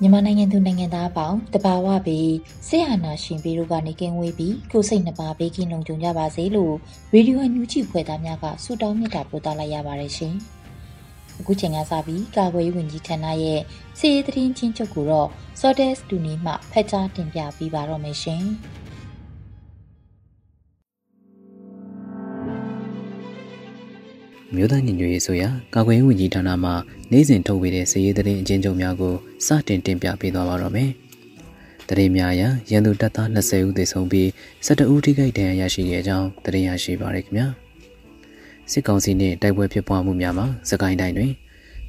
မြန်မာနိုင်ငံသူနိုင်ငံသားအပေါင်းတဘာဝပြီးဆေးဟာနာရှင်ပြီးတို့ကနေကင်းဝေးပြီးကိုစိတ်နှပါဘေးကင်းလုံခြုံကြပါစေလို့ရေဒီယိုအန်ယူဂျီဖွဲ့သားများကဆုတောင်းမြတ်တာပို့သလိုက်ရပါတယ်ရှင်။အခုချိန်ကစပြီးကာကွယ်ရေးဝန်ကြီးဌာနရဲ့စီရေးသတင်းချင်းချုပ်ကိုတော့ Sordes တူနီမှဖက်ကြားတင်ပြပေးပါတော့မယ်ရှင်။ မြို့သားညီညွတ်ရေးဆိုရာကာကွယ်ရေးဝန်ကြီးဌာနမှနိုင်စဉ်ထုတ်ဝေတဲ့စည်ရေးသတင်းအကျဉ်းချုပ်များကိုစတင်တင်ပြပေးသွားပါတော့မယ်။တရေများရရန်သူတပ်သား20ဦးသေဆုံးပြီး12ဦးထိခိုက်ဒဏ်ရာရရှိခဲ့ကြောင်းတရေရရှိပါရခင်ဗျာ။စစ်ကောင်စီနှင့်တိုက်ပွဲဖြစ်ပွားမှုများမှာစကိုင်းတိုင်းတွင်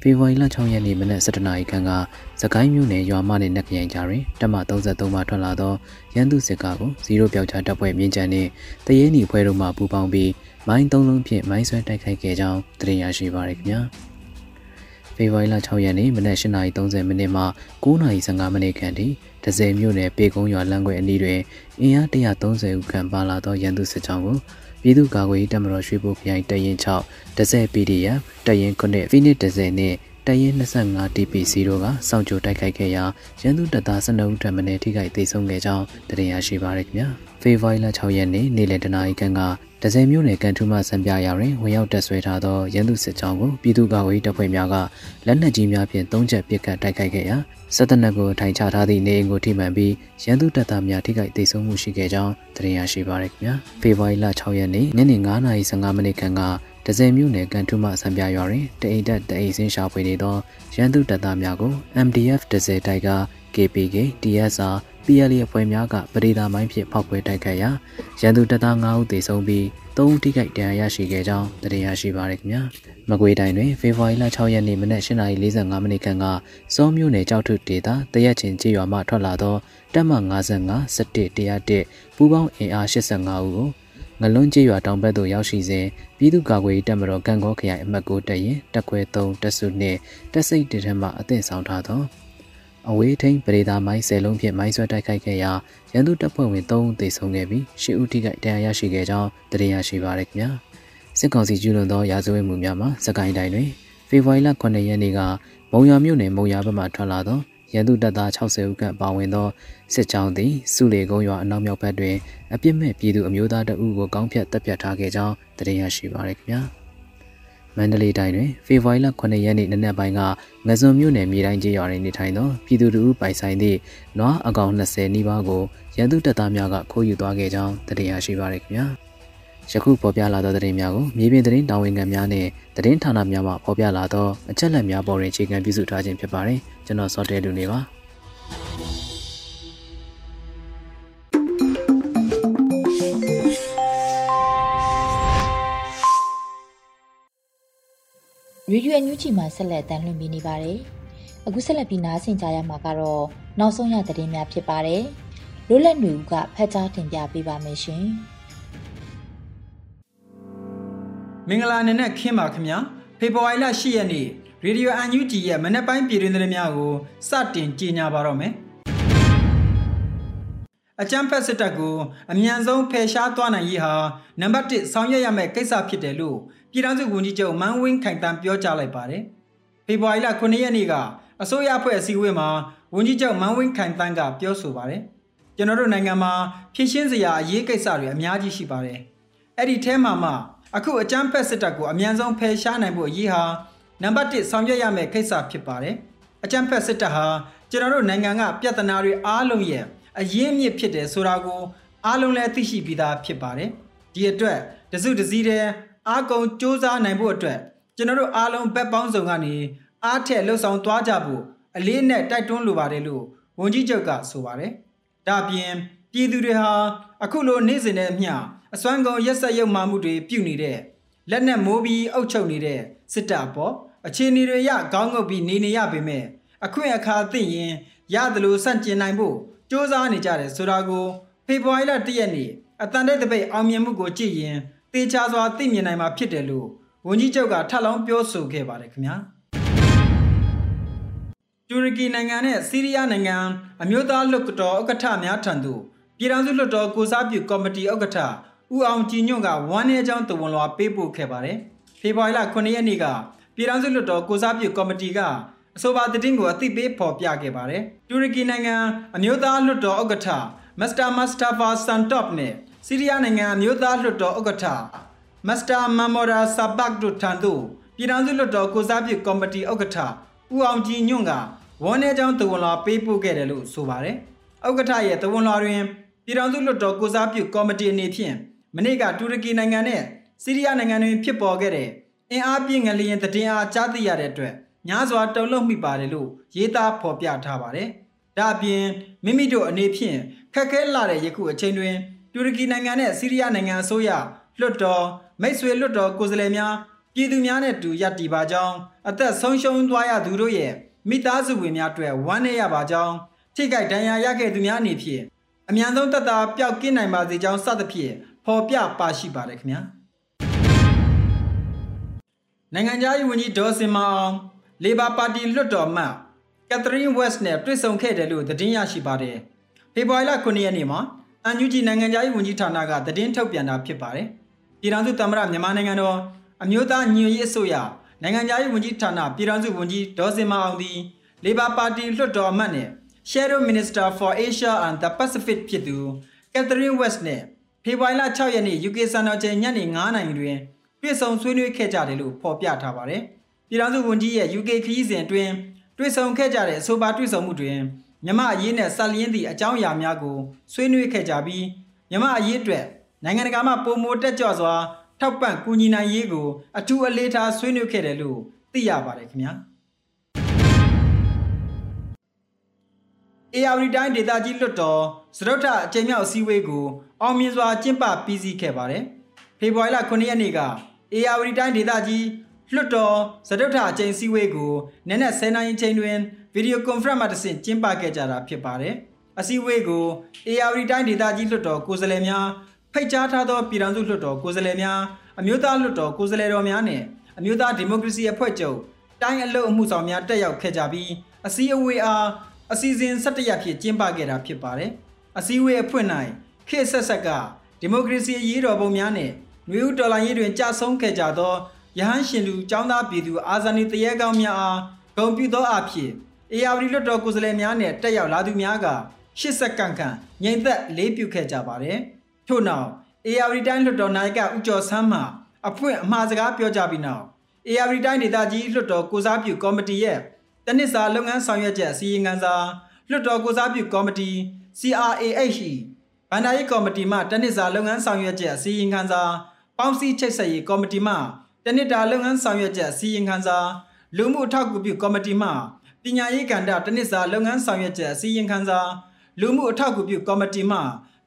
ဖေဖော်ဝါရီလ6ရက်နေ့မနက်7:00နာရီခန့်ကစကိုင်းမြို့နယ်ရွာမနှင့်နက်ခရိုင်ကြားတွင်တပ်မ33မှထွက်လာသောရန်သူစစ်ကားကိုဇီရိုပြောက်ချတပ်ဖွဲ့မြင်းချန်နှင့်တရေနီဖွဲ့တို့မှပူးပေါင်းပြီးမိုင်းသုံးလုံးဖြင့်မိုင်းဆွဲတိုက်ခိုက်ခဲ့ကြောင်းသတင်းရရှိပါရခင်ဗျာဖေဖော်ဝါရီလ6ရက်နေ့မနက်8:30မိနစ်မှ9:15မိနစ်ခန့်ထိဒဇယ်မြို့နယ်ပေကုန်းရွာလမ်းခွဲအနီးတွင်အင်အား130ဦးခန့်ပါလာသောရန်သူစစ်ကြောင်းကို ပြည်သူ့ကာကွယ်ရေးတပ်မတော်ရွှေဘိုခရိုင်တရင်6ဒဇယ် PDF တရင်9ဖိနစ်ဒဇယ်နှင့်တရင်25 TPC တို့ကစောင့်ကြိုတိုက်ခိုက်ခဲ့ရာရန်သူတပ်သား12ဦးထပ်မံထိခိုက်ဒေဆုံးခဲ့ကြောင်းသတင်းရရှိပါရခင်ဗျာဖေဖော်ဝါရီလ6ရက်နေ့နေ့လယ်တနာရီခန့်က ဒဇယ်မျိုးနယ်ကန်ထူးမှစံပြရာတွင်ဝင်ရောက်တက်ဆွဲထားသောရန်သူစစ်ကြောင်းကိုပြည်သူ့ကာကွယ်ရေးတပ်ဖွဲ့များကလက်နက်ကြီးများဖြင့်သုံးချက်ပစ်ခတ်တိုက်ခိုက်ခဲ့ရာစစ်တပ်နက်ကိုထိုင်ချထားသည့်နေအိမ်ကိုထိမှန်ပြီးရန်သူတပ်သားများထိခိုက်ဒေဆုံးမှုရှိခဲ့ကြောင်းသတင်းရရှိပါရခင်ဗျာဖေဖော်ဝါရီလ6ရက်နေ့ညနေ9:15မိနစ်ခန့်ကဒဇယ်မြို့နယ်ကန်ထူးမှစံပြရွာတွင်တအိမ်တက်တအိမ်စင်းရှာဖွေနေသောရန်သူတပ်သားများကို MDF ဒဇယ်တိုက်က KPK TSR PLA အဖွဲ့များကပရိဒါမိုင်းဖြင့်ဖောက်ခွဲတိုက်ခတ်ရာရန်သူတပ်သား9ဦးသေဆုံးပြီး3ဦးထိခိုက်ဒဏ်ရာရရှိခဲ့ကြောင်းသတင်းရရှိပါရခင်ဗျာမကွေးတိုင်းတွင်ဖေဖော်ဝါရီလ6ရက်နေ့မနက်8:45မိနစ်ခန့်ကစောမြို့နယ်ကြောက်ထုဒေသတရက်ချင်းကြေးရွာမှထွက်လာသောတပ်မ55 17 101ပူးပေါင်းအင်အား85ဦးကိုငလွန်းကျေးရွာတောင်ဘက်သို့ရောက်ရှိစဉ်ပြည်သူ့ကာကွယ်ရေးတပ်မတော်ကံကောခရိုင်အမှတ်9တပ်ရင်တပ်ခွဲ3တပ်စုနှင့်တပ်စိတ်တထက်မှအသင့်ဆောင်ထားသော အဝေးထိန်ပရိသာမိုင်းဆယ်လုံးဖြင့်မိုင်းဆွဲတိုက်ခိုက်ခဲ့ရာရန်သူတပ်ဖွဲ့ဝင်3ဦးသေဆုံးခဲ့ပြီး10ဦးထိခိုက်ဒဏ်ရာရရှိခဲ့ကြောင်းသတင်းရရှိပါရခင်ဗျာစစ်ကောင်စီကျူးလွန်သောရာဇဝတ်မှုများမှာစကိုင်းတိုင်းတွင်ဖေဖော်ဝါရီလ9ရက်နေ့ကမုံရမြို့နယ်မုံရဘက်မှထွက်လာသောရန်သူတပ်သား60ဦးခန့်ပါဝင်သောစစ်ကြောင်းသည်စုလေကုန်းရွာအနောက်မြောက်ဘက်တွင်အပြစ်မဲ့ပြည်သူအမျိုးသားတအုပ်ကိုကောင်းဖြတ်တပ်ဖြတ်ထားခဲ့ကြောင်းသတင်းရရှိပါရခင်ဗျာ။ မန္တလေးတိုင်းတွင်ဖေဖော်ဝါရီလ9ရက်နေ့နနက်ပိုင်းကငဇွန်မြို့နယ်မြေတိုင်းကျေးရွာတွင်နေထိုင်သောပြည်သူတို့ပိုင်ဆိုင်သည့်နွားအကောင်20နီးပါးကိုရန်သူတပ်သားများကခိုးယူသွားခဲ့ကြောင်းသိရရှိပါရခင်ဗျာယခုပေါ်ပြလာသောသတင်းများကိုမြေပြင်သတင်းတာဝန်ခံများနဲ့သတင်းဌာနများမှပေါ်ပြလာသောအချက်အလက်များပေါ်တွင်အခြေခံပြုစုထားခြင်းဖြစ်ပါတယ်ကျွန်တော်စောတဲလူနေပါ ရေဒီယိုအန်ယူဂျီမှာဆက်လက်တမ်းလွှင့်ပေးနေပါတယ်။အခုဆက်လက်ပြီးနားဆင်ကြရမှာကတော့နောက်ဆုံးရသတင်းများဖြစ်ပါတယ်။လွတ်လပ်နေဦးကဖတ်ကြားတင်ပြပေးပါမယ်ရှင်။မင်္ဂလာနေ့နဲ့ခင်းပါခင်ဗျာ။ဖေဖော်ဝါရီလ10ရက်နေ့ရေဒီယိုအန်ယူဂျီရဲ့မနက်ပိုင်းပြည်တွင်သတင်းများကိုစတင်ကြေညာပါတော့မယ်။ အကြမ်းဖက်စစ်တပ်ကိုအမြန်ဆုံးဖယ်ရှားသွားနိုင်ရေးဟာနံပါတ်1ဆောင်ရွက်ရမယ့်ကိစ္စဖြစ်တယ်လို့ပြည်ထောင်စုဝန်ကြီးချုပ်မန်းဝင်းခိုင်တန်းပြောကြားလိုက်ပါတယ်။ဖေဖော်ဝါရီလ9ရက်နေ့ကအစိုးရအဖွဲ့အစည်းအဝေးမှာဝန်ကြီးချုပ်မန်းဝင်းခိုင်တန်းကပြောဆိုပါတယ်။ကျွန်တော်တို့နိုင်ငံမှာဖြည့်ရှင်းစရာအရေးကိစ္စတွေအများကြီးရှိပါတယ်။အဲ့ဒီထဲမှာမှအခုအကြမ်းဖက်စစ်တပ်ကိုအမြန်ဆုံးဖယ်ရှားနိုင်ဖို့အရေးဟာနံပါတ်1ဆောင်ရွက်ရမယ့်ကိစ္စဖြစ်ပါတယ်အကြမ်းဖက်စစ်တပ်ဟာကျွန်တော်တို့နိုင်ငံကပြဿနာတွေအားလုံးရဲ့ အရင်းမြစ်ဖြစ်တယ်ဆိုတာကိုအားလုံးလည်းသိရှိပြီးသားဖြစ်ပါတယ်ဒီအတွက်တစုတစည်းတဲ့အားကုန်စ조사နိုင်ဖို့အတွက်ကျွန်တော်တို့အားလုံးဘက်ပေါင်းစုံကနေအားထက်လှုပ်ဆောင်သွားကြဖို့အလေးနဲ့တိုက်တွန်းလိုပါတယ်လို့ဝန်ကြီးချုပ်ကဆိုပါတယ်ဒါပြင်ပြည်သူတွေဟာအခုလိုနေ့စဉ်နဲ့မျှအစွမ်းကုန်ရက်ဆက်ရုပ်မာမှုတွေပြုနေတဲ့လက်နက်မိုးပြီးအုပ်ချုပ်နေတဲ့စစ်တပ်ပေါ်အခြေအနေတွေရခေါင်းငုပ်ပြီးနေနေရပေမဲ့အခွင့်အခါသိရင်ရတယ်လို့စန့်ကျင်နိုင်ဖို့ စ조사နေကြတယ်ဆိုတာကိုဖေဖော်ဝါရီလ၁ရက်နေ့အတန်တဲ့တပိတ်အောင်မြင်မှုကိုကြည့်ရင်တေချာစွာသိမြင်နိုင်မှာဖြစ်တယ်လို့ဝန်ကြီးချုပ်ကထပ်လောင်းပြောဆိုခဲ့ပါတယ်ခင်ဗျာတူရကီနိုင်ငံနဲ့ဆီးရီးယားနိုင်ငံအမျိုးသားလွှတ်တော်ဥက္ကဋ္ဌများထံသို့ပြည်ထောင်စုလွှတ်တော်ကိုစားပြုကော်မတီဥက္ကဋ္ဌဦးအောင်ကြည်ညွန့်ကဝမ်းနည်းကြောင်းတဝန်လွှာပေးပို့ခဲ့ပါတယ်ဖေဖော်ဝါရီလ9ရက်နေ့ကပြည်ထောင်စုလွှတ်တော်ကိုစားပြုကော်မတီက အဆိုပါသတင်းကိုအသိပေးဖော်ပြခဲ့ပါတယ်တူရကီနိုင်ငံအမျိုးသားလွှတ်တော်ဥက္ကဋ္ဌမစ္စတာမစတာဖာဆန်တော့နဲ့ဆီးရီးယားနိုင်ငံအမျိုးသားလွှတ်တော်ဥက္ကဋ္ဌမစ္စတာမမော်ရာဆာဘတ်တို့ထံသို့ပြည်ထောင်စုလွှတ်တော်ကိုစားပြုကော်မတီဥက္ကဋ္ဌဦးအောင်ကြည်ညွန့်ကဝန်းနေကြောင်းတဝန်လွှာပေးပို့ခဲ့တယ်လို့ဆိုပါတယ်။ဥက္ကဋ္ဌရဲ့တဝန်လွှာတွင်ပြည်ထောင်စုလွှတ်တော်ကိုစားပြုကော်မတီအနေဖြင့်မနေ့ကတူရကီနိုင်ငံနဲ့ဆီးရီးယားနိုင်ငံတွင်ဖြစ်ပေါ်ခဲ့တဲ့အင်အားပြင်းငလျင်တည်အားကြားသိရတဲ့အတွက် ညားစွာတုံ့လုံမိပါတယ်လို့ရေးသားဖော်ပြထားပါတယ်။ဒါအပြင်မိမိတို့အနေဖြင့်ခက်ခဲလာတဲ့ယခုအချိန်တွင်တူရကီနိုင်ငံနဲ့ဆီးရီးယားနိုင်ငံအစိုးရလွှတ်တော်မိတ်ဆွေလွှတ်တော်ကိုယ်စားလှယ်များပြည်သူများနဲ့တူရပ်တည်ပါကြောင်းအသက်ဆုံးရှုံးသွားရသူတို့ရဲ့မိသားစုဝင်များအတွက်ဝမ်းနည်းရပါကြောင်းထိခိုက်ဒဏ်ရာရခဲ့သူများအနေဖြင့်အမြန်ဆုံးတက်တာပျောက်ကင်းနိုင်ပါစေကြောင်းစသဖြင့်ဖော်ပြပါရှိပါတယ်ခင်ဗျာနိုင်ငံသားရေးဝန်ကြီးဒေါ်စင်မအောင် လေဘာပါတီလွှတ်တော်မှကက်သရင်းဝက်စ်နဲ့တွေ့ဆုံခဲ့တယ်လို့သတင်းရရှိပါတယ်ဖေဖော်ဝါရီလ9ရက်နေ့မှာအန်ယူဂျီနိုင်ငံသားရေးဝန်ကြီးဌာနကသတင်းထုတ်ပြန်တာဖြစ်ပါတယ်ပြည်ထောင်စုသမ္မတမြန်မာနိုင်ငံတော်အမျိုးသားညီညွတ်ရေးအစိုးရနိုင်ငံသားရေးဝန်ကြီးဌာနပြည်ထောင်စုဝန်ကြီးဒေါ်စင်မအောင်သည်လေဘာပါတီလွှတ်တော်အမတ်နဲ့ Shadow Minister for Asia and the Pacific ဖြစ်သူ Catherine West နဲ့ဖေဖော်ဝါရီလ6ရက်နေ့ UK စံတော်ချိန်ညနေ9:00နာရီတွင်တွေ့ဆုံဆွေးနွေးခဲ့ကြတယ်လို့ဖော်ပြထားပါတယ်။ ပြည်ထောင်စုဝန်ကြီးရဲ့ UK ခရီးစဉ်အတွင်းတွေ့ဆုံခဲ့ကြတဲ့အဆိုပါတွေ့ဆုံမှုတွင်မြမအရေးနဲ့ဆက်လျင်းသည့်အကြောင်းအရာများကိုဆွေးနွေးခဲ့ကြပြီးမြမအရေးအတွက်နိုင်ငံတကာမှပုံမိုတက်ကြွစွာထောက်ပံ့ကူညီနိုင်ရေးကိုအထူးအလေးထားဆွေးနွေးခဲ့တယ်လို့သိရပါတယ်ခင်ဗျာ။ AR တိုင်းဒေသကြီးလွှတ်တော်စရုတ်ထအကြိမ်မြောက်အစည်းအဝေးကိုအောင်မြင်စွာကျင်းပပြီးစီးခဲ့ပါတယ်။ဖေဖော်ဝါရီလ9ရက်နေ့က AR တိုင်းဒေသကြီး လွှတ်တော်စရုတ်ထအကြိမ်အစည်းအဝေးကိုနက်နက်10နာရီချိန်တွင်ဗီဒီယိုကွန်ဖရင့်မှတဆင့်ကျင်းပခဲ့ကြတာဖြစ်ပါတယ်။အစည်းအဝေးကို AR တိုင်းဒေသကြီးလွှတ်တော်ကိုယ်စားလှယ်များဖိတ်ကြားထားသောပြည်ထောင်စုလွှတ်တော်ကိုယ်စားလှယ်များအမျိုးသားလွှတ်တော်ကိုယ်စားလှယ်တော်များနဲ့အမျိုးသားဒီမိုကရေစီအဖွဲ့ချုပ်တိုင်းအလုပ်အမှုဆောင်များတက်ရောက်ခဲ့ကြပြီးအစည်းအဝေးအားအစီအစဉ်17ရက်ဖြစ်ကျင်းပခဲ့တာဖြစ်ပါတယ်။အစည်းအဝေးအဖွင့်၌ခေတ်ဆက်ဆက်ကဒီမိုကရေစီအရေးတော်ပုံများနဲ့နွေဦးတော်လှန်ရေးတွင်ကြာဆုံးခဲ့ကြသော ရဟန်းရှင်လူចောင်းသားပြည်သူအာဇာနည်တရေကောင်းများအားဂုဏ်ပြုသောအဖြစ်အေယာဝတီလွတ်တော်ကိုယ်စားလှယ်များနဲ့တက်ရောက်လာသူများကရှစ်စက္ကန့်ခန့်ငြိမ်သက်လေးပြုခဲ့ကြပါတယ်။ထို့နောက်အေယာဝတီတိုင်းလွတ်တော်နိုင်ကဦးကျော်ဆန်းမှအဖွင့်အမှားစကားပြောကြပြီးနောက်အေယာဝတီတိုင်းဒေသကြီးလွတ်တော်ကိုစားပြုကော်မတီရဲ့တနစ်စာလုပ်ငန်းဆောင်ရွက်ချက်အစည်းအဝေးစာလွတ်တော်ကိုစားပြုကော်မတီ CRAH ဗန္ဒာရေးကော်မတီမှတနစ်စာလုပ်ငန်းဆောင်ရွက်ချက်အစည်းအဝေးစာပေါင်းစည်းချိတ်ဆက်ရေးကော်မတီမှ တနစ်တာလုပ်ငန်းဆောင်ရွက်ချက်အစည်းအဝေးစာလူမှုထောက်ကူပြုကော်မတီမှပညာရေးကဏ္ဍတနစ်စာလုပ်ငန်းဆောင်ရွက်ချက်အစည်းအဝေးစာလူမှုအထောက်ကူပြုကော်မတီမှ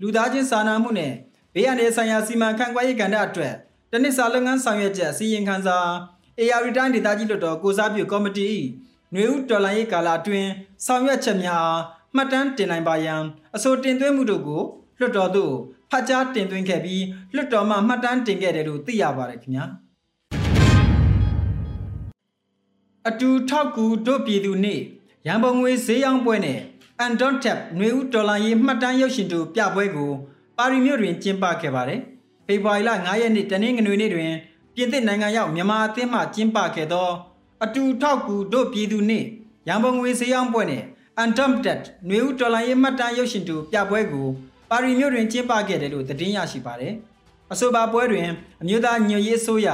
လူသားချင်းစာနာမှုနဲ့ဘေးအန္တရာယ်ဆိုင်ရာစီမံခန့်ခွဲရေးကဏ္ဍအတွက်တနစ်စာလုပ်ငန်းဆောင်ရွက်ချက်အစည်းအဝေးစာ AR တိုင်းဒေသကြီးလွှတ်တော်ကိုစားပြုကော်မတီຫນွေဦးတော်လိုင်းရေးကာလအတွင်းဆောင်ရွက်ချက်များမှတ်တမ်းတင်နိုင်ပါရန်အဆိုတင်သွင်းမှုတို့ကိုလွှတ်တော်သို့ဖတ်ကြားတင်သွင်းခဲ့ပြီးလွှတ်တော်မှမှတ်တမ်းတင်ခဲ့တယ်လို့သိရပါတယ်ခင်ဗျာ အတူထောက်ကူတို့ပြည်သူနေ့ရန်ပုံငွေဈေးရောင်းပွဲနဲ့ Andon Tap ຫນွေဦးဒေါ်လာရေးမှတ်တမ်းရုပ်ရှင်တို့ပြပွဲကိုပါရီမြို့တွင်ကျင်းပခဲ့ပါတယ်ဖေဖော်ဝါရီလ9ရက်နေ့တနင်္ဂနွေနေ့တွင်ပြင်သစ်နိုင်ငံရောက်မြန်မာအသင်းမှကျင်းပခဲ့သော အတူထောက်ကူတို့ပြည်သူနှင့်ရန်ပုံငွေဈေးရောင်းပွဲနဲ့ Undumpted နွေဦးဒေါ်လာရေးမှတ်တမ်းရုပ်ရှင်တူပြပွဲကိုပါရီမြို့တွင်ကျင်းပခဲ့တယ်လို့သတင်းရရှိပါတယ်။အဆိုပါပွဲတွင်အမျိုးသားညွရေးအစိုးရ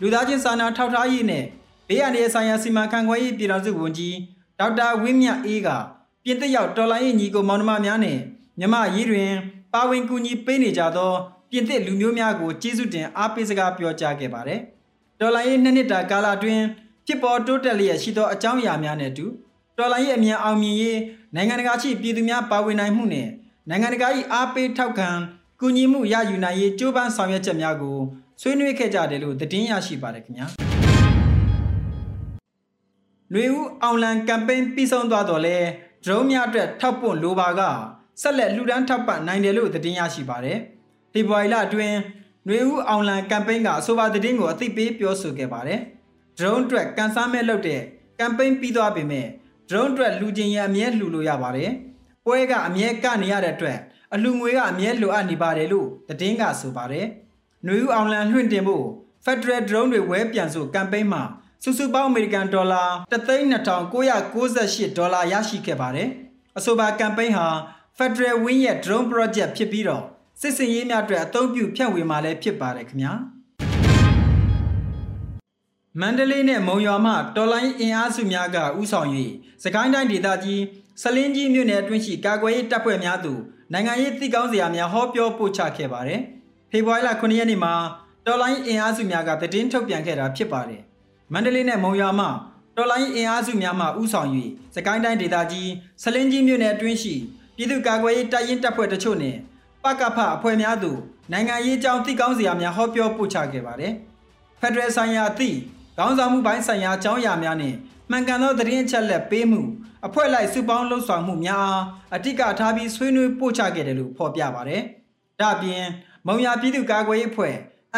လူသားချင်းစာနာထောက်ထားရေးနဲ့ ဘေးအန္တရာယ်ဆိုင်ရာစီမံခန့်ခွဲရေးပြည်ထောင်စုဝန်ကြီးဒေါက်တာဝင်းမြတ်အေးကပြင်သစ်ရောက်တော်လိုင်းရေးညီကိုမောင်နှမများနဲ့မြမရေးတွင် ပါဝင်ကူညီပေးနေကြသောပြင်သစ်လူမျိုးများကိုကျေးဇူးတင်အားပေးစကားပြောကြားခဲ့ပါတယ်။တော်လိုင်းရေးနှစ်နှစ်တာကာလအတွင်းဖြစ်ပေါ်တိုးတက်လျက်ရှိသောအကြောင်းအရာများနဲ့အတူတော်လိုင်းရေးအမြန်အောင်မြင်ရေးနိုင်ငံတကာရှိပြည်သူများပါဝင်နိုင်မှုနဲ့နိုင်ငံတကာ၏အားပေးထောက်ခံကူညီမှုရယူနိုင်ရေးကြိုးပမ်းဆောင်ရွက်ချက်များကိုဆွေးနွေးခဲ့ကြတယ်လို့သတင်းရရှိပါတယ်ခင်ဗျာ။ ຫນွေဦးအောင်လံကမ်ပိန်းပြီးဆုံးသွားတော့လဲဒရုန်းများအတွက်ထောက်ပွန့်လိုပါကဆက်လက်လှူဒန်းထောက်ပံ့နိုင်တယ်လို့သတင်းရရှိပါတယ်။ဖေဖော်ဝါရီလအတွင်းຫນွေဦးအောင်လံကမ်ပိန်းကအဆိုပါသတင်းကိုအသိပေးပြောဆိုခဲ့ပါတယ်။ drone အတွက်ကန်ဆာမဲ့လုပ်တဲ့ကမ်ပိန်းပြီးသွားပေမဲ့ drone အတွက်လူချင်းရအမြဲလှူလို့ရပါတယ်။ပွဲကအမြဲကနေရတဲ့အတွက်အလှငွေကအမြဲလိုအပ်နေပါတယ်လို့သတင်းကဆိုပါတယ်။ຫນွေဦးအောင်လံလွှင့်တင်ဖို့ Federal Drone တွေဝဲပြန်ဆိုကမ်ပိန်းမှာ စုစုပေါင်းအမေရိကန်ဒေါ်လာ32998ဒေါ်လာရရှိခဲ့ပါတယ်။အဆိုပါကမ်ပိန်းဟာ Federal Wing ရဲ့ drone project ဖြစ်ပြီးတော့စစ်စင်ရေးများအတွက်အသုံးပြုဖြန့်ဝေမှာလည်းဖြစ်ပါတယ်ခင်ဗျာ။မန္တလေးနဲ့မုံရွာမှတော်လိုင်းအင်အားစုများကဥဆောင်၍စကိုင်းတိုင်းဒေသကြီးစလင်းကြီးမြို့နယ်အတွင်းရှိကာကွယ်ရေးတပ်ဖွဲ့များသို့နိုင်ငံရေးသိကောင်းစရာများဟောပြောပို့ချခဲ့ပါတယ်။ဖေဖော်ဝါရီလ9ရက်နေ့မှာတော်လိုင်းအင်အားစုများကတည်င်းထုတ်ပြန်ခဲ့တာဖြစ်ပါတယ်။ မန္တလေးနဲ့မုံရွာမှတော်လိုင်းအင်အားစုများမှဥဆောင်၍စကိုင်းတိုင်းဒေသကြီးစလင်းကြီးမြို့နယ်အတွင်းရှိပြည်သူ့ကာကွယ်ရေးတပ်ရင်းတပ်ဖွဲ့တချို့နဲ့ပကဖအဖွဲ့များသို့နိုင်ငံရေးကြောင်းသိကောင်းစရာများဟောပြောပို့ချခဲ့ပါတယ်။ဖက်ဒရယ်ဆိုင်ရာအသည့်ခေါင်းဆောင်မှုပိုင်းဆိုင်ရာအကြောင်းအရာများနဲ့မှန်ကန်သောသတင်းအချက်လက်ပေးမှုအဖွဲ့လိုက်စုပေါင်းလှုပ်ဆောင်မှုများအားအတိကထားပြီးဆွေးနွေးပို့ချခဲ့တယ်လို့ဖော်ပြပါတယ်။ဒါ့အပြင်မုံရပြည်သူ့ကာကွယ်ရေးအဖွဲ့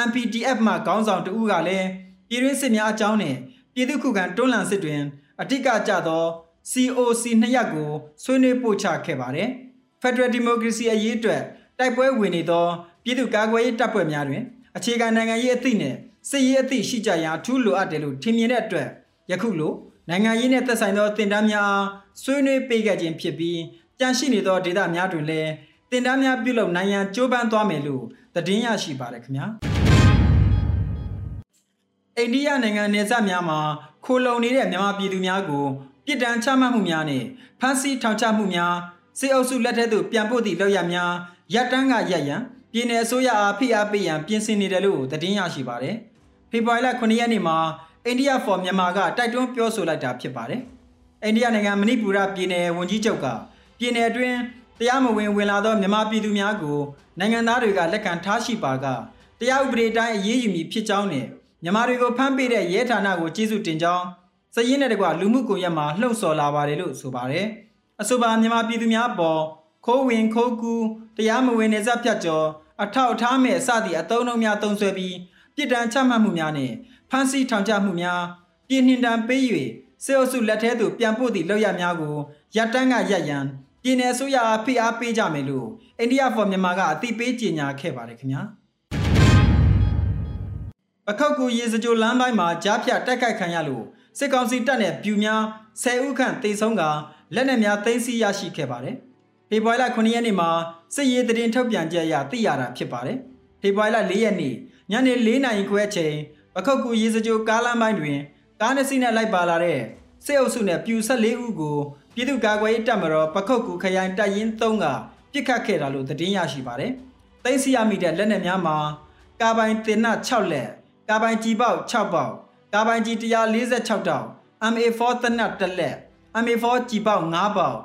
MPDF မှခေါင်းဆောင်တဦးကလည်း ပြည်တွင်းစစ်များအကြောင်းနဲ့ပြည်သူ့ခုခံတွန်းလှန်စစ်တွင်အတိကကျသော COC နှစ်ရပ်ကိုဆွေးနွေးပို့ချခဲ့ပါတယ်။ Federal Democracy အရေးအတွက်တိုက်ပွဲဝင်နေသောပြည်သူ့ကာကွယ်ရေးတပ်ဖွဲ့များတွင်အခြေခံနိုင်ငံရေးအသည့်နဲ့စစ်ရေးအသည့်ရှိကြရာအထူးလိုအပ်တယ်လို့ထင်မြင်တဲ့အတွက်ယခုလိုနိုင်ငံရေးနဲ့သက်ဆိုင်သောတင်ဒန်းများဆွေးနွေးပေးခဲ့ခြင်းဖြစ်ပြီးကြန့်ရှိနေသောဒေသများတွင်လည်းတင်ဒန်းများပြုလုပ်နိုင်ရန်ကြိုးပမ်းသွားမယ်လို့သတင်းရရှိပါတယ်ခင်ဗျာ အိန္ဒိယနိုင်ငံနယ်စပ်များမှာခိုလုံနေတဲ့မြန်မာပြည်သူများကိုပြည်တံချမှတ်မှုများနဲ့ဖမ်းဆီးထောင်ချမှုများစစ်အုပ်စုလက်ထက်သို့ပြန်ပို့သည့်လောက်ရများရပ်တန်းကရပ်ရန်ပြည်내အစိုးရအားဖိအားပေးရန်ပြင်ဆင်နေတယ်လို့သတင်းရရှိပါတယ်။ဖေဖော်ဝါရီလ9ရက်နေ့မှာအိန္ဒိယ for မြန်မာကတိုက်တွန်းပြောဆိုလိုက်တာဖြစ်ပါတယ်။အိန္ဒိယနိုင်ငံမဏိပူရပြည်နယ်ဝန်ကြီးချုပ်ကပြည်နယ်အတွင်းတရားမဝင်ဝင်လာသောမြန်မာပြည်သူများကိုနိုင်ငံသားတွေကလက်ခံထားရှိပါကတရားဥပဒေတိုင်းအရေးယူမည်ဖြစ်ကြောင်းနဲ့ မြန်မာတွေကိုဖမ်းပေးတဲ့ရဲဌာနကိုကျေးဇူးတင်ကြောင်းစည်ရင်းတဲ့ကွာလူမှုကွန်ရက်မှာလှုံ့ဆော်လာပါတယ်လို့ဆိုပါတယ်။အဆိုပါမြန်မာပြည်သူများပေါ်ခိုးဝင်ခိုးကူးတရားမဝင်နေစဖြတ်ကျော်အထောက်အထားမဲ့အစသည့်အသုံးအနှုန်းများသုံးဆွဲပြီးပြည်တံချမှတ်မှုများနဲ့ဖမ်းဆီးထောင်ချမှုများပြည်နှင်တံပေး၍စေအုပ်စုလက်ထဲသို့ပြန်ပို့သည့်လောက်ရများကိုရပ်တန်းကရပ်ရန်ပြည်내အစိုးရအားဖိအားပေးကြမယ်လို့အိန္ဒိယဖော်မြန်မာကအသိပေးကြေညာခဲ့ပါတယ်ခင်ဗျာ ပခောက်ကူရေစကြိုလမ်းပိုင်းမှာကြားဖြတ်တိုက်ခိုက်ခံရလို့စစ်ကောင်စီတပ်နဲ့ပြူများ10ဦးခန့်တေဆုံးကလက်နက်များသိမ်းဆည်းရရှိခဲ့ပါတယ်ဖေဖော်ဝါရီလ9ရက်နေ့မှာစစ်ရေးတရင်ထုတ်ပြန်ကြရသိရတာဖြစ်ပါတယ်ဖေဖော်ဝါရီလ4ရက်နေ့ညနေ4နာရီခွဲအချိန်ပခောက်ကူရေစကြိုကားလမ်းပိုင်းတွင်ကားနှစ်စီးနဲ့လိုက်ပါလာတဲ့စစ်အုပ်စုနဲ့ပြူ14ဦးကိုပြည်သူ့ကာကွယ်ရေးတပ်မတော်ပခုတ်ကူခရိုင်တပ်ရင်း3ကပြစ်ခတ်ခဲ့တာလို့သတင်းရရှိပါတယ်။သိမ်းဆည်းရမိတဲ့လက်နက်များမှာကာပိုင်တင်န6လက် ကာပိုင်ကြီးပေါက်6ပေါက်ကာပိုင်ကြီး146တောင် MA4 တနတ်1လက် MA4 ကြီးပေါက်5ပေါက်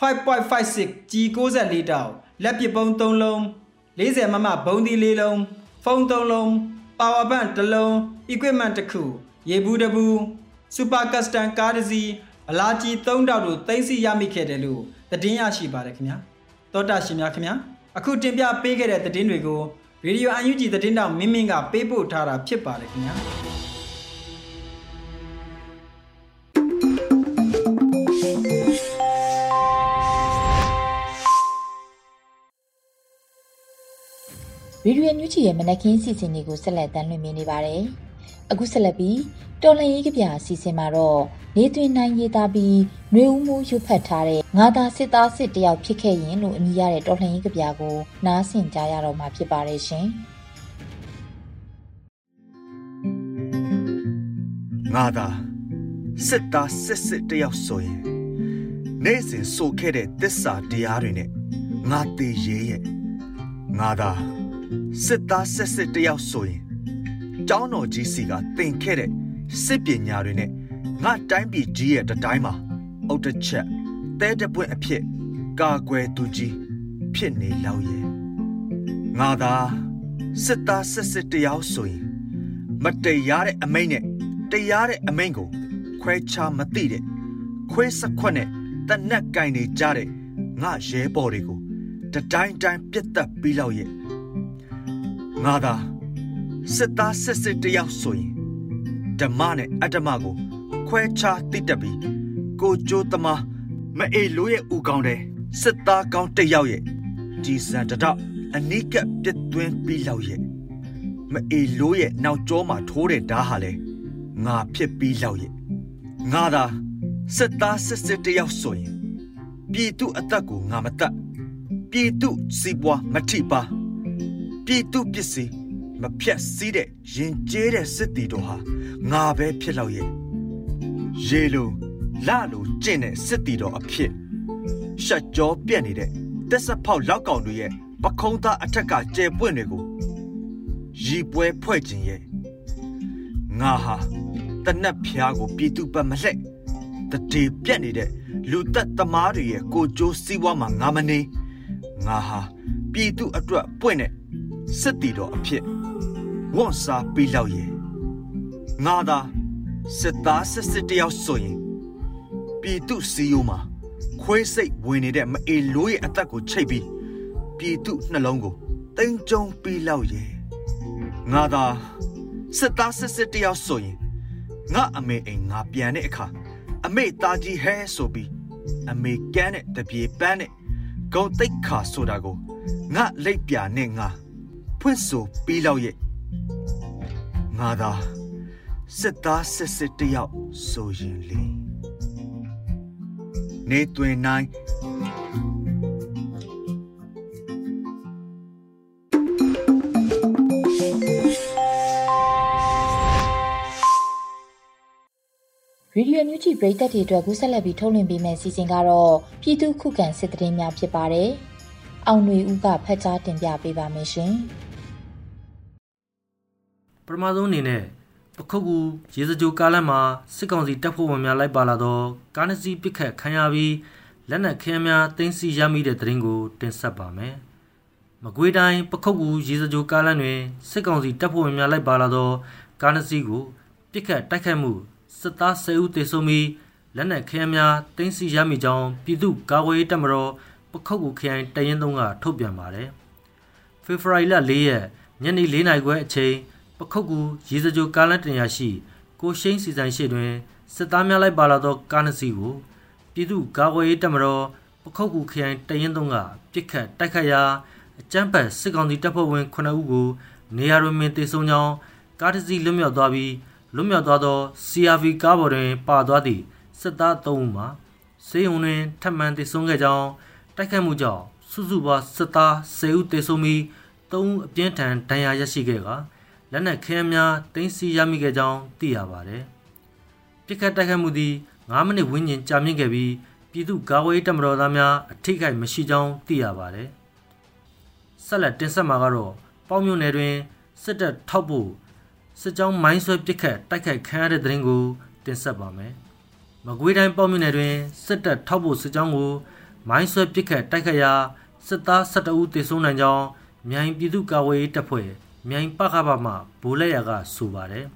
5.56 G94 တောင်လက်ပစ်ပုံး3လုံး40မမဘုံဒီ4လုံးဖုန်း3လုံး power bank 1လုံး equipment တစ်ခုရေဘူးတစ်ဘူး super custom ကားတစ်စီးအလားကြီး3တောက်တို့သိမ်းဆီးရမိခဲ့တယ်လို့သတင်းရရှိပါတယ်ခင်ဗျာတောတာရှင်များခင်ဗျာအခုတင်ပြပေးခဲ့တဲ့သတင်းတွေကို ရေဒီယိုအန်ယူဂျီသတင်းတောင်မင်းမင်းကပေးပို့ထားတာဖြစ်ပါတယ်ခင်ဗျာဗီဒီယိုညူချီရဲ့မနက်ခင်းစီစဉ်တွေကိုဆက်လက်တင်ပြနေပါတယ်။ အခုဆက်လက်ပြီးတော်လန်ရေးကဗျာအစီအစဉ်မှာတော့နေတွင်နိုင်ရေးသားပြီးနှွေဦးမှုရွတ်ဖတ်ထားတဲ့ငါသာစစ်သားစစ်တယောက်ဖြစ်ခဲ့ရင်လို့အမည်ရတဲ့တော်လန်ရေးကဗျာကိုနားဆင်ကြရတော့မှာဖြစ်ပါတယ်ရှင်။ငါသာစစ်သားစစ်စစ်တယောက်ဆိုရင်နေ့စဉ်ဆိုခဲ့တဲ့တစ္ဆာတရားတွေနဲ့ငါသေးရဲ့ငါသာစစ်သားစစ်စစ်တယောက်ဆိုရင် ကျောင်းတော်ကြီးစီကသင်ခဲ့တဲ့စစ်ပညာတွေနဲ့ငါတိုင်းပြည်ကြီးရဲ့တတိုင်းမှာအုတ်တစ်ချက်တဲတပွင့်အဖြစ်ကာကွယ်သူကြီးဖြစ်နေလောက်ရဲ့ငါသာစစ်သားစစ်စစ်တယောက်ဆိုရင်မတရားတဲ့အမိန့်နဲ့တရားတဲ့အမိန့်ကို ခွဲခြားမသိတဲ့ခွဲစခွက်နဲ့တနက်ကင်နေကြတဲ့ငါရဲဘော်တွေကိုတတိုင်းတိုင်းပြတ်တက်ပြီးလောက်ရဲ့ငါသာ စစ်သားစစ်စစ်တယောက်ဆိုရင်ဓမ္မနဲ့အတ္တမကိုခွဲခြားသိတတ်ပြီးကိုကြိုးသမားမအေလိုရဲ့ဥကောင်းတဲ့စစ်သားကောင်းတယောက်ရဲ့ဒီစံတတော့အနိကပြတ်သွင်းပြီးလောက်ရဲ့မအေလိုရဲ့နောက်ကျောမှာထိုးတဲ့ဓားဟာလဲငါဖြစ်ပြီးလောက်ရဲ့ငါသာစစ်သားစစ်စစ်တယောက်ဆိုရင်ပြည်သူအသက်ကိုငါမတတ်ပြည်သူစီးပွားမထိပါပြည်သူပစ္စည်း မဖြတ်စည်းတဲ့ရင်ကျဲတဲ့စစ်တီတော်ဟာငါပဲဖြစ်လောက်ရဲ့ရေလိုလလိုကျင့်တဲ့စစ်တီတော်အဖြစ်ရှက်ကြောပြက်နေတဲ့တက်ဆက်ဖောက်လောက်ကောင်တွေရဲ့ပခုံးသားအထက်ကကျဲပွင့်တွေကိုရီပွဲဖွဲ့ခြင်းရဲ့ငါဟာတနက်ဖျားကိုပြည်သူပတ်မလှက်တတိပြက်နေတဲ့လူသက်သမားတွေရဲ့ကိုကြိုးစည်းဝါးမှာငါမနေငါဟာပြည်သူအတွက်ပွင့်တဲ့စစ်တီတော်အဖြစ် ဝန်စားပြီးလောက်ရဲ့ငါသာစစ်သားစစ်စစ်တယောက်ဆိုရင်ပြည်သူစီယိုမှာခွေးစိတ်ဝင်နေတဲ့မအေလိုးရဲ့အသက်ကိုချိတ်ပြီးပြည်သူနှလုံးကိုတင်းကျုံပြီးလောက်ရဲ့ငါသာစစ်သားစစ်စစ်တယောက်ဆိုရင်ငါအမေအိမ်ငါပြန်တဲ့အခါအမေသားကြီးဟဲဆိုပြီးအမေကန်းတဲ့တပြေပန်းတဲ့ဂုံတိတ်ခါဆိုတာကိုငါလက်ပြနဲ့ငါဖွင့်ဆိုပြီးလောက်ရဲ့ ငါသာစစ်သားစစ်စစ်တယောက်ဆိုရင်လေနေတွင်နိုင်ရေဒီယိုမြူဂျီပရိသတ်တွေအတွက်ကူးဆက်လက်ပြီးထုတ်လွှင့်ပေးမယ့်စီစဉ်ကတော့ပြည်သူခုခံစစ်တရင်များဖြစ်ပါတယ်။အောင်ຫນွေဦးကဖတ်ကြားတင်ပြပေးပါမယ်ရှင် ပထမဆုံးအနေနဲ့ပခုတ်ကူရေစကြိုကားလမ်းမှာစစ်ကောင်စီတပ်ဖွဲ့ဝင်များလိုက်ပါလာတော့ကားနစီပစ်ခတ်ခံရပြီးလက်နက်ခဲများတင်းစီရမိတဲ့တရင်ကိုတင်ဆက်ပါမယ်။မကွေးတိုင်းပခုတ်ကူရေစကြိုကားလမ်းတွင်စစ်ကောင်စီတပ်ဖွဲ့ဝင်များလိုက်ပါလာတော့ကားနစီကိုပစ်ခတ်တိုက်ခတ်မှုစစ်သား10ဦးသေဆုံးပြီးလက်နက်ခဲများတင်းစီရမိကြောင်းပြည်သူ့ကာကွယ်ရေးတပ်မတော်ပခုတ်ကူခရိုင်တရင်သုံးကထုတ်ပြန်ပါတယ်။ဖေဖော်ဝါရီလ4ရက်ညနေ4နာရီခွဲအချိန် ပခုတ်ကူရေစကြိုကားလမ်းတင်ရရှိကိုရှိန်စီဆိုင်ရှိတွင်စစ်သားများလိုက်ပါလာသောကားနှစ်စီးကိုပြည်သူ့ကာကွယ်ရေးတပ်မတော်ပခုတ်ကူခရိုင်တရင်သုံးကပြစ်ခတ်တိုက်ခတ်ရာအကြမ်းဖက်စစ်ကောင်စီတပ်ဖွဲ့ဝင်9ဦးကိုနေရာတွင်တေဆုံးကြောင်းကားတစ်စီးလွတ်မြောက်သွားပြီးလွတ်မြောက်သွားသော CRV ကားပေါ်တွင်ပါသွားသည့်စစ်သား3ဦးမှာစေယုံတွင်ထပ်မံတေဆုံးခဲ့ကြောင်းတိုက်ခတ်မှုကြောင့်စုစုပေါင်းစစ်သား10ဦးတေဆုံးပြီး3ဦးအပြင်းထန်ဒဏ်ရာရရှိခဲ့ကာ လက်နက်ခဲများတင်းစီရမိခဲ့ကြောင်းသိရပါတယ်။ပြစ်ခတ်တိုက်ခတ်မှုသည်9မိနစ်ဝန်းကျင်ကြာမြင့်ခဲ့ပြီးပြည်သူ့ကာကွယ်ရေးတပ်မတော်သားများအထိကိမရှိကြောင်းသိရပါတယ်။ဆက်လက်တင်ဆက်မှာကတော့ပေါမြို့နယ်တွင်စစ်တပ်ထောက်ဖို့စစ်ကြောင်းမိုင်းဆွဲပစ်ခတ်တိုက်ခိုက်ခံရတဲ့တဲ့ရင်ကိုတင်ဆက်ပါမယ်။မကွေးတိုင်းပေါမြို့နယ်တွင်စစ်တပ်ထောက်ဖို့စစ်ကြောင်းကိုမိုင်းဆွဲပစ်ခတ်တိုက်ခိုက်ရာစစ်သား12ဦးသေဆုံးနိုင်ကြောင်းမြိုင်ပြည်သူ့ကာကွယ်ရေးတပ်ဖွဲ့ မြိုင်ပခပါမှဘိုးလက်ရကဆိုပါတယ်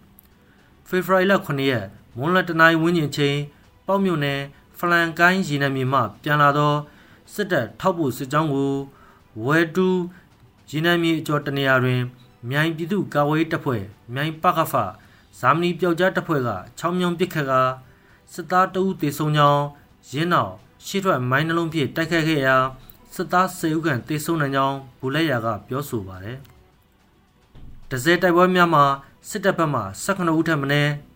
။ဖေဖော်ဝါရီလ9ရက်မွန်းလတနိုင်ဝင်းကျင်ချင်းပေါမြို့နယ်ဖလန်ကိုင်းရေနံမြေမှပြန်လာသောစစ်တပ်ထောက်ဖို့စစ်ကြောင်းကိုဝဲတူးရေနံမြေအကျော်တနေရာတွင် မြိုင်ပြည်သူ့ကာဝေးတပ်ဖွဲ့မြိုင်ပကဖဇာမနီပျောက်ကြားတပ်ဖွဲ့ကချောင်းမြောင်ပစ်ခတ်ကစစ်သားတဦးတေဆုံးကြောင်းရင်းနောက်ရှေ့ထွက်မိုင်းနှလုံးဖြင့်တိုက်ခတ်ခဲ့ရာစစ်သား၁၀ဦးခန့်တေဆုံးနိုင်ကြောင်းဘူလက်ရကပြောဆိုပါတယ်။ ဒဇယ်တိုက်ပွဲများမှာစစ်တပ်ဘက်မှ18ဦးထပ်မံ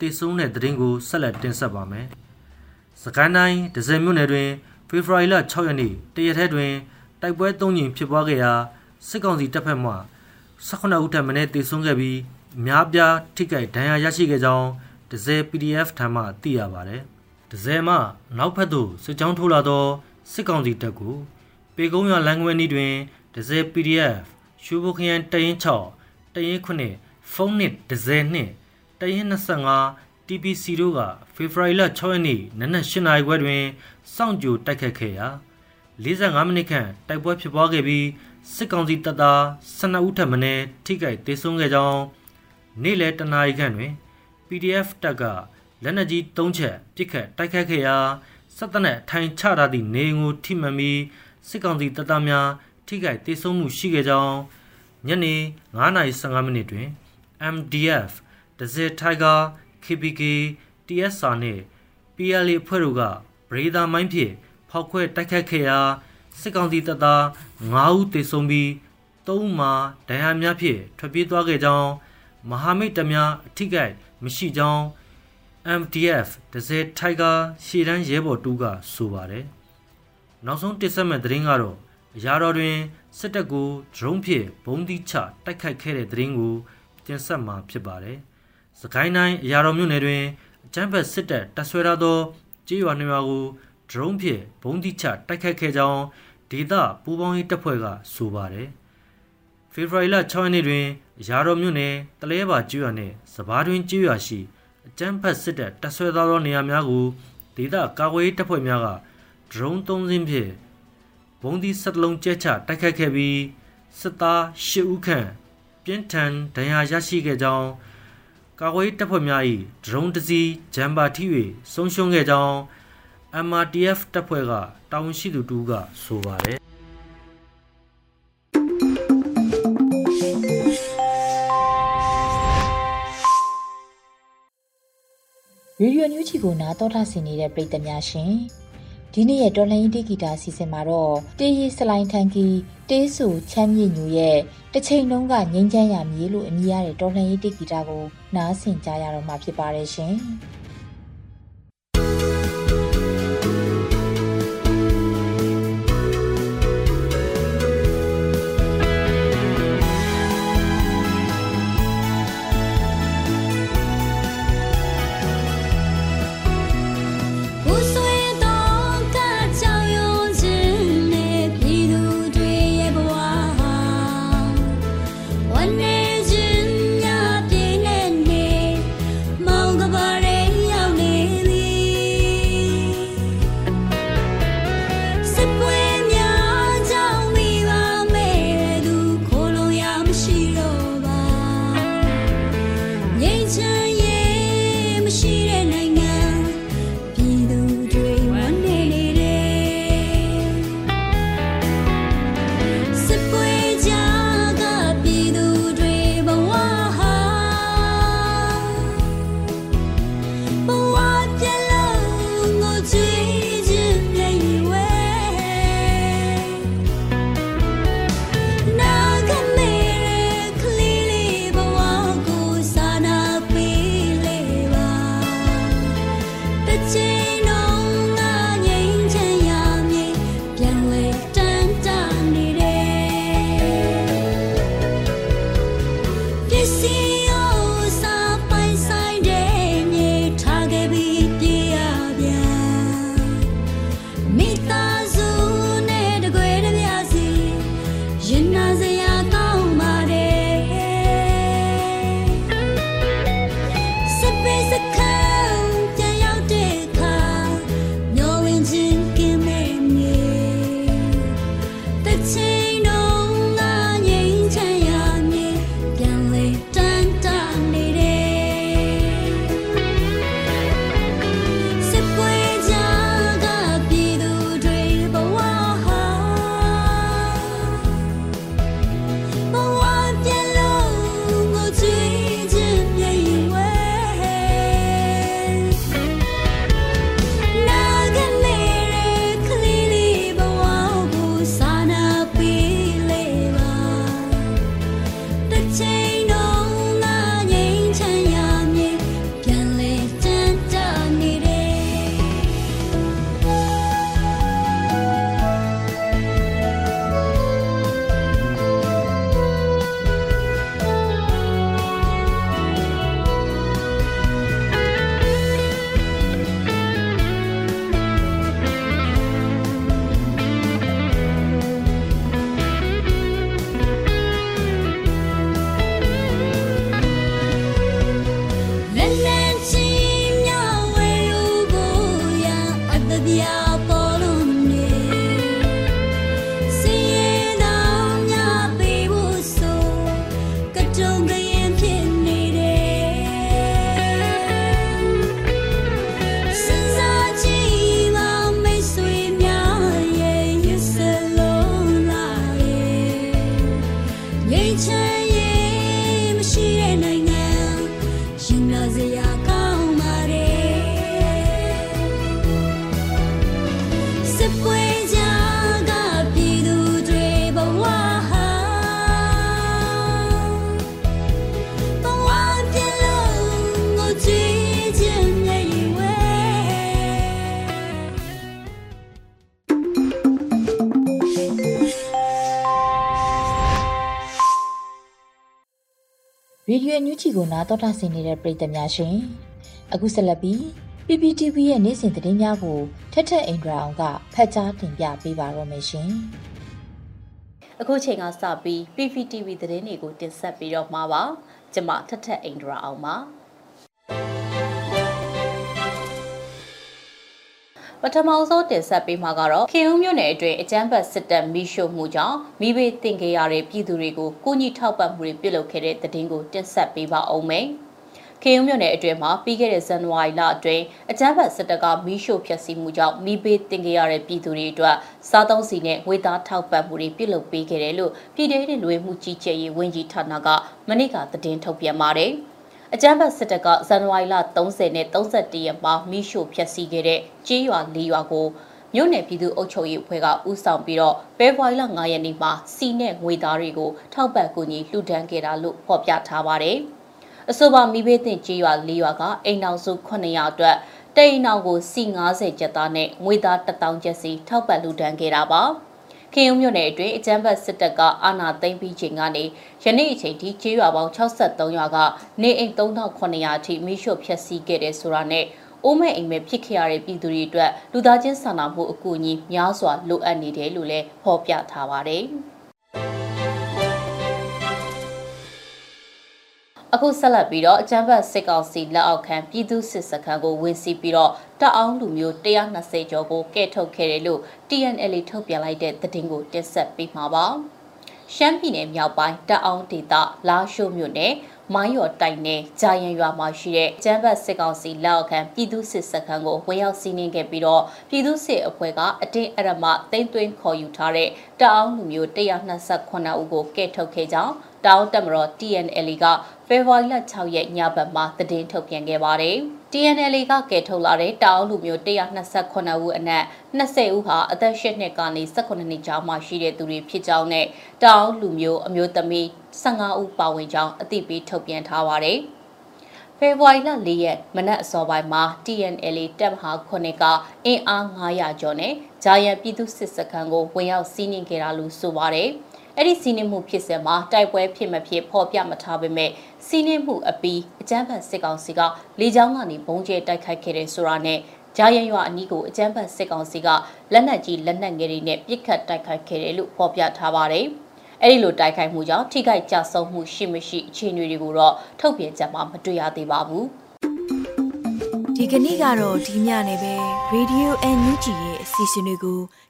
တေဆုံးတဲ့တဲ့ရင်ကိုဆက်လက်တင်ဆက်ပါမယ်။စကိုင်းတိုင်းဒဇယ်မြို့နယ်တွင်ဖေဖော်ဝါရီလ6ရက်နေ့တရက်ထဲတွင်တိုက်ပွဲ၃ကြိမ်ဖြစ်ပွားခဲ့ရာစစ်ကောင်စီတပ်ဖက်မှ18ဦးထပ်မံတေဆုံးခဲ့ပြီးအများပြားထိခိုက်ဒဏ်ရာရရှိခဲ့ကြောင်းဒဒဇယ် PDF ထံမှသိရပါတယ်ဒဇယ်မှနောက်ဖက်သို့စစ်ကြောင်းထိုးလာသောစစ်ကောင်စီတပ်ကိုပေကုန်းရလမ်းခွဲနည်းတွင်ဒဇယ် PDF ရှူဘခရိုင်တရင်6 တရင်9ဖုန်းနစ်ဒဇယ်နှင့်တရင်25 TPC တို့ကဖေဖော်ဝါရီလ6ရက်နေ့နနက်8နာရီခွဲတွင်စောင့်ကြိုတိုက်ခတ်ခဲ့ရာ45မိနစ်ခန့်တိုက်ပွဲဖြစ်ပွားခဲ့ပြီးစစ်ကောင်စီတပ်သား12ဦးထပ်မံထိခိုက်ဒေဆုံးခဲ့ကြောင်းနေ့လယ်တနာရီခန့်တွင် PDF တပ်ကလက်နက်ကြီး၃ချက်ပစ်ခတ်တိုက်ခတ်ခဲ့ရာစစ်တပ်နဲ့ထိုင်ချထားသည့်နေအိမ်ကိုထိမှန်ပြီးစစ်ကောင်စီတပ်သားများထိခိုက်ဒေဆုံးမှုရှိခဲ့ကြောင်း ညနေ9:15မိနစ်တွင် MDF ဒဇယ်ထိုင်ဂါ KPK TSR နှင့် PLA အဖွဲ့တို့ကဗရေဒါမိုင်းဖြင့်ဖောက်ခွဲတိုက်ခတ်ခဲ့ရာစစ်ကောင်စီတပ်သား9ဦးသေဆုံးပြီး3ဦးမှာဒဏ်ရာများဖြင့်ထွက်ပြေးသွားခဲ့ကြောင်းမဟာမိတ်တများအထိကိမရှိကြောင်း MDF ဒဇယ်ထိုက်ဂါရှေ့တန်းရဲဘော်တူကဆိုပါတယ်။နောက်ဆုံးတစ်ဆက်မဲ့သတင်းကတော့အရာတော်တွင် စစ်တပ်ကို drone ဖြင့်ဘုံသီးချတိုက်ခိုက်ခဲ့တဲ့သတင်းကိုတင်ဆက်မှာဖြစ်ပါတယ်။စကိုင်းတိုင်းအရာတော်မြို့နယ်တွင်အကြမ်းဖက်စစ်တပ်တပ်ဆွဲထားသောကြေးရွာနှရွာကို drone ဖြင့်ဘုံသီးချတိုက်ခိုက်ခဲ့ကြောင်းဒေသပူးပေါင်းရေးတပ်ဖွဲ့ကဆိုပါတယ်။ဖေဖော်ဝါရီလ6ရက်နေ့တွင်ရာတော်မြို့နယ်တလဲပါကျွော်နှင့်စဘာတွင်ကျွော်ရှိအကြမ်းဖက်စစ်တပ်တပ်ဆွဲသားသောနေရာများကိုဒေသကာကွယ်ရေးတပ်ဖွဲ့များကဒရုန်း၃စင်းဖြင့် ဘုံဒီဆက်လုံးကျဲချတိုက်ခတ်ခဲ့ပြီးစစ်သား၈ဦးခန့်ပြင်းထန်ဒဏ်ရာရရှိခဲ့ကြောင်းကာကွယ်ရေးတပ်ဖွဲ့များ၏ဒရုန်းတစ်စီးဂျမ်ပါထိ၍ဆုံးရှုံးခဲ့ကြောင်း MRTF တပ်ဖွဲ့ကတာဝန်ရှိသူတူကဆိုပါတယ်ရေဒီယိုညူးချီကိုနားတော်တာဆင်နေတဲ့ပရိသတ်များရှင် ဒီနေ့ရဲ့တော်လှန်ရေးတေဂီတာအစီအစဉ်မှာတော့တေးရီစလိုင်းထန်ကီတေးဆူချမ်းမြေညူရဲ့တစ်ချိန်လုံးကငိမ့်ချမ်းရမြေလို့အမည်ရတဲ့တော်လှန်ရေးတေဂီတာကိုနားဆင်ကြရတော့မှာဖြစ်ပါတယ်ရှင်။ ချီကိုနားတော်တာဆင်နေတဲ့ပရိသတ်များရှင်အခုဆက်လက်ပြီး PPTV ရဲ့နေ့စဉ်သတင်းများကိုထက်ထက်အင်ဒရာအောင်ကဖတ်ကြားတင်ပြပေးပါရမရှင်အခုချိန်ကစပြီး PPTV သတင်းတွေကိုတင်ဆက်ပြီးတော့မှာပါကျွန်မထက်ထက်အင်ဒရာအောင်ပါ ပထမဆုံးတင်ဆက်ပေးမှာကတော့ခေဦးမြို့နယ်အတွင်းအကြမ်းဖက်စစ်တပ်မိရှုမှုကြောင့်မိဘတင်ခဲ့ရတဲ့ပြည်သူတွေကိုကိုကြီးထောက်ပံ့မှုတွေပြုလုပ်ခဲ့တဲ့တဲ့တင်ကိုတင်ဆက်ပေးပါအောင်မယ်။ခေဦးမြို့နယ်အတွင်းမှာပြီးခဲ့တဲ့ဇန်နဝါရီလအတွင်းအကြမ်းဖက်စစ်တပ်ကမိရှုဖျက်ဆီးမှုကြောင့်မိဘတင်ခဲ့ရတဲ့ပြည်သူတွေအတွက်စားသုံးစီနဲ့ငွေသားထောက်ပံ့မှုတွေပြုလုပ်ပေးခဲ့တယ်လို့ပြည်ထောင်စုလူဝင်မှုကြီးကြပ်ရေးဝန်ကြီးဌာနကမနေ့ကသတင်းထုတ်ပြန်ပါတယ်။ အကြမ်းဖက်စစ်တပ်ကဇန်နဝါရီလ30နဲ့31ရက်မှာမိရှို့ဖျက်ဆီးခဲ့တဲ့ကြေးရွာ၄ရွာကိုမြို့နယ်ပြည်သူ့အုပ်ချုပ်ရေးအဖွဲ့ကဦးဆောင်ပြီးတော့ဖေဖော်ဝါရီလ9ရက်နေ့မှာစီနဲ့ငွေသားတွေကိုထောက်ပံ့ကူညီလှူဒန်းခဲ့တာလို့ဖော်ပြထားပါတယ်။အဆိုပါမိဘတင်ကြေးရွာ၄ရွာကအိမ်အောင်စု900အတွက်တိန်အောင်ကိုစီ90ကျပ်သားနဲ့ငွေသား1000ကျပ်စီထောက်ပံ့လှူဒန်းခဲ့တာပါ။ ခင်ယုံမြို့နယ်အတွင်းအကြမ်းဖက်စစ်တပ်ကအာဏာသိမ်းပြီးချိန်ကနေယနေ့အချိန်ထိကျေးရွာပေါင်း63ရွာကနေအိမ်3900အထိမိရှုဖျက်ဆီးခဲ့တဲ့ဆိုတာနဲ့အိုးမဲ့အိမ်မဲ့ဖြစ်ခဲ့ရတဲ့ပြည်သူတွေအတွက်လူသားချင်းစာနာမှုအကူအညီများစွာလိုအပ်နေတယ်လို့လည်းဖော်ပြထားပါတယ်။ အခုဆက်လက်ပြီးတော့အကြမ်းဖက်စစ်ကောင်စီလက်အောက်ခံပြည်သူစစ်စခန်းကိုဝင်စီးပြီးတော့တအောင်းလူမျိုး120ကျော်ကိုကဲထုတ်ခဲ့တယ်လို့ TNL ထုတ်ပြန်လိုက်တဲ့သတင်းကိုတင်ဆက်ပေးမှာပါ။ရှမ်းပြည်နယ်မြောက်ပိုင်းတအောင်းဒေသလာရှိုးမြို့နယ် မိုင်းရော်တိုင်နယ်ဂျာယန်ရွာမှာရှိတဲ့ကျန်းဘတ်စစ်ကောင်စီလက်အောက်ခံပြည်သူစစ်စခန်းကိုဝင်ရောက်စီးနင်းခဲ့ပြီးတော့ပြည်သူစစ်အဖွဲ့ကအတင်းအရမသိမ်းသွင်းခေါ်ယူထားတဲ့တအောင်းလူမျိုး128ဦးကိုကဲထုတ်ခဲ့ကြောင်းတောင်းတက်မတော် TNL ကဖေဖော်ဝါရီလ6ရက်ညဘက်မှာသတင်းထုတ်ပြန်ခဲ့ပါတယ်။ TNL ကကယ်ထုတ်လာတဲ့တောင်းလူမျိုး128ဦးအနက်20ဦးဟာအသက်8နှစ်ကနေ18နှစ်ကြားမှာရှိတဲ့သူတွေဖြစ်ကြောင်းနဲ့တောင်းလူမျိုးအမျိုးသမီး15ဦးပါဝင်ကြောင်းအသိပေးထုတ်ပြန်ထားပါတယ်။ဖေဖော်ဝါရီလ၄ရက်မနက်အစောပိုင်းမှာ TNL တပ်မဟာ9ကအင်အား900ကျော်နဲ့ဂျာယန်ပြည်သူစစ်စခန်းကိုဝင်ရောက်စီးနင်းခဲ့တာလို့ဆိုပါတယ်။ အဲ့ဒီစီးနှင်းမှုဖြစ်စဉ်မှာတိုက်ပွဲဖြစ်မဖြစ်ဖော်ပြမထားပေမဲ့စီးနှင်းမှုအပြီးအကြမ်းဖက်စစ်ကောင်စီကလေကြောင်းကနေဘုံကျဲတိုက်ခိုက်ခဲ့တဲ့ဆိုတာနဲ့ဂျာယန်ရွာအနီးကိုအကြမ်းဖက်စစ်ကောင်စီကလက်နက်ကြီးလက်နက်ငယ်တွေနဲ့ပစ်ခတ်တိုက်ခိုက်ခဲ့တယ်လို့ဖော်ပြထားပါတယ်။အဲ့ဒီလိုတိုက်ခိုက်မှုကြောင့်ထိခိုက်ကြဆုံးမှုရှိမရှိအခြေအနေတွေကိုတော့ထုတ်ပြန်ချက်မှာမတွေ့ရသေးပါဘူး။ဒီကနေ့ကတော့ဒီညနေပဲ Radio NUG ရဲ့အစီအစဉ်လေးကို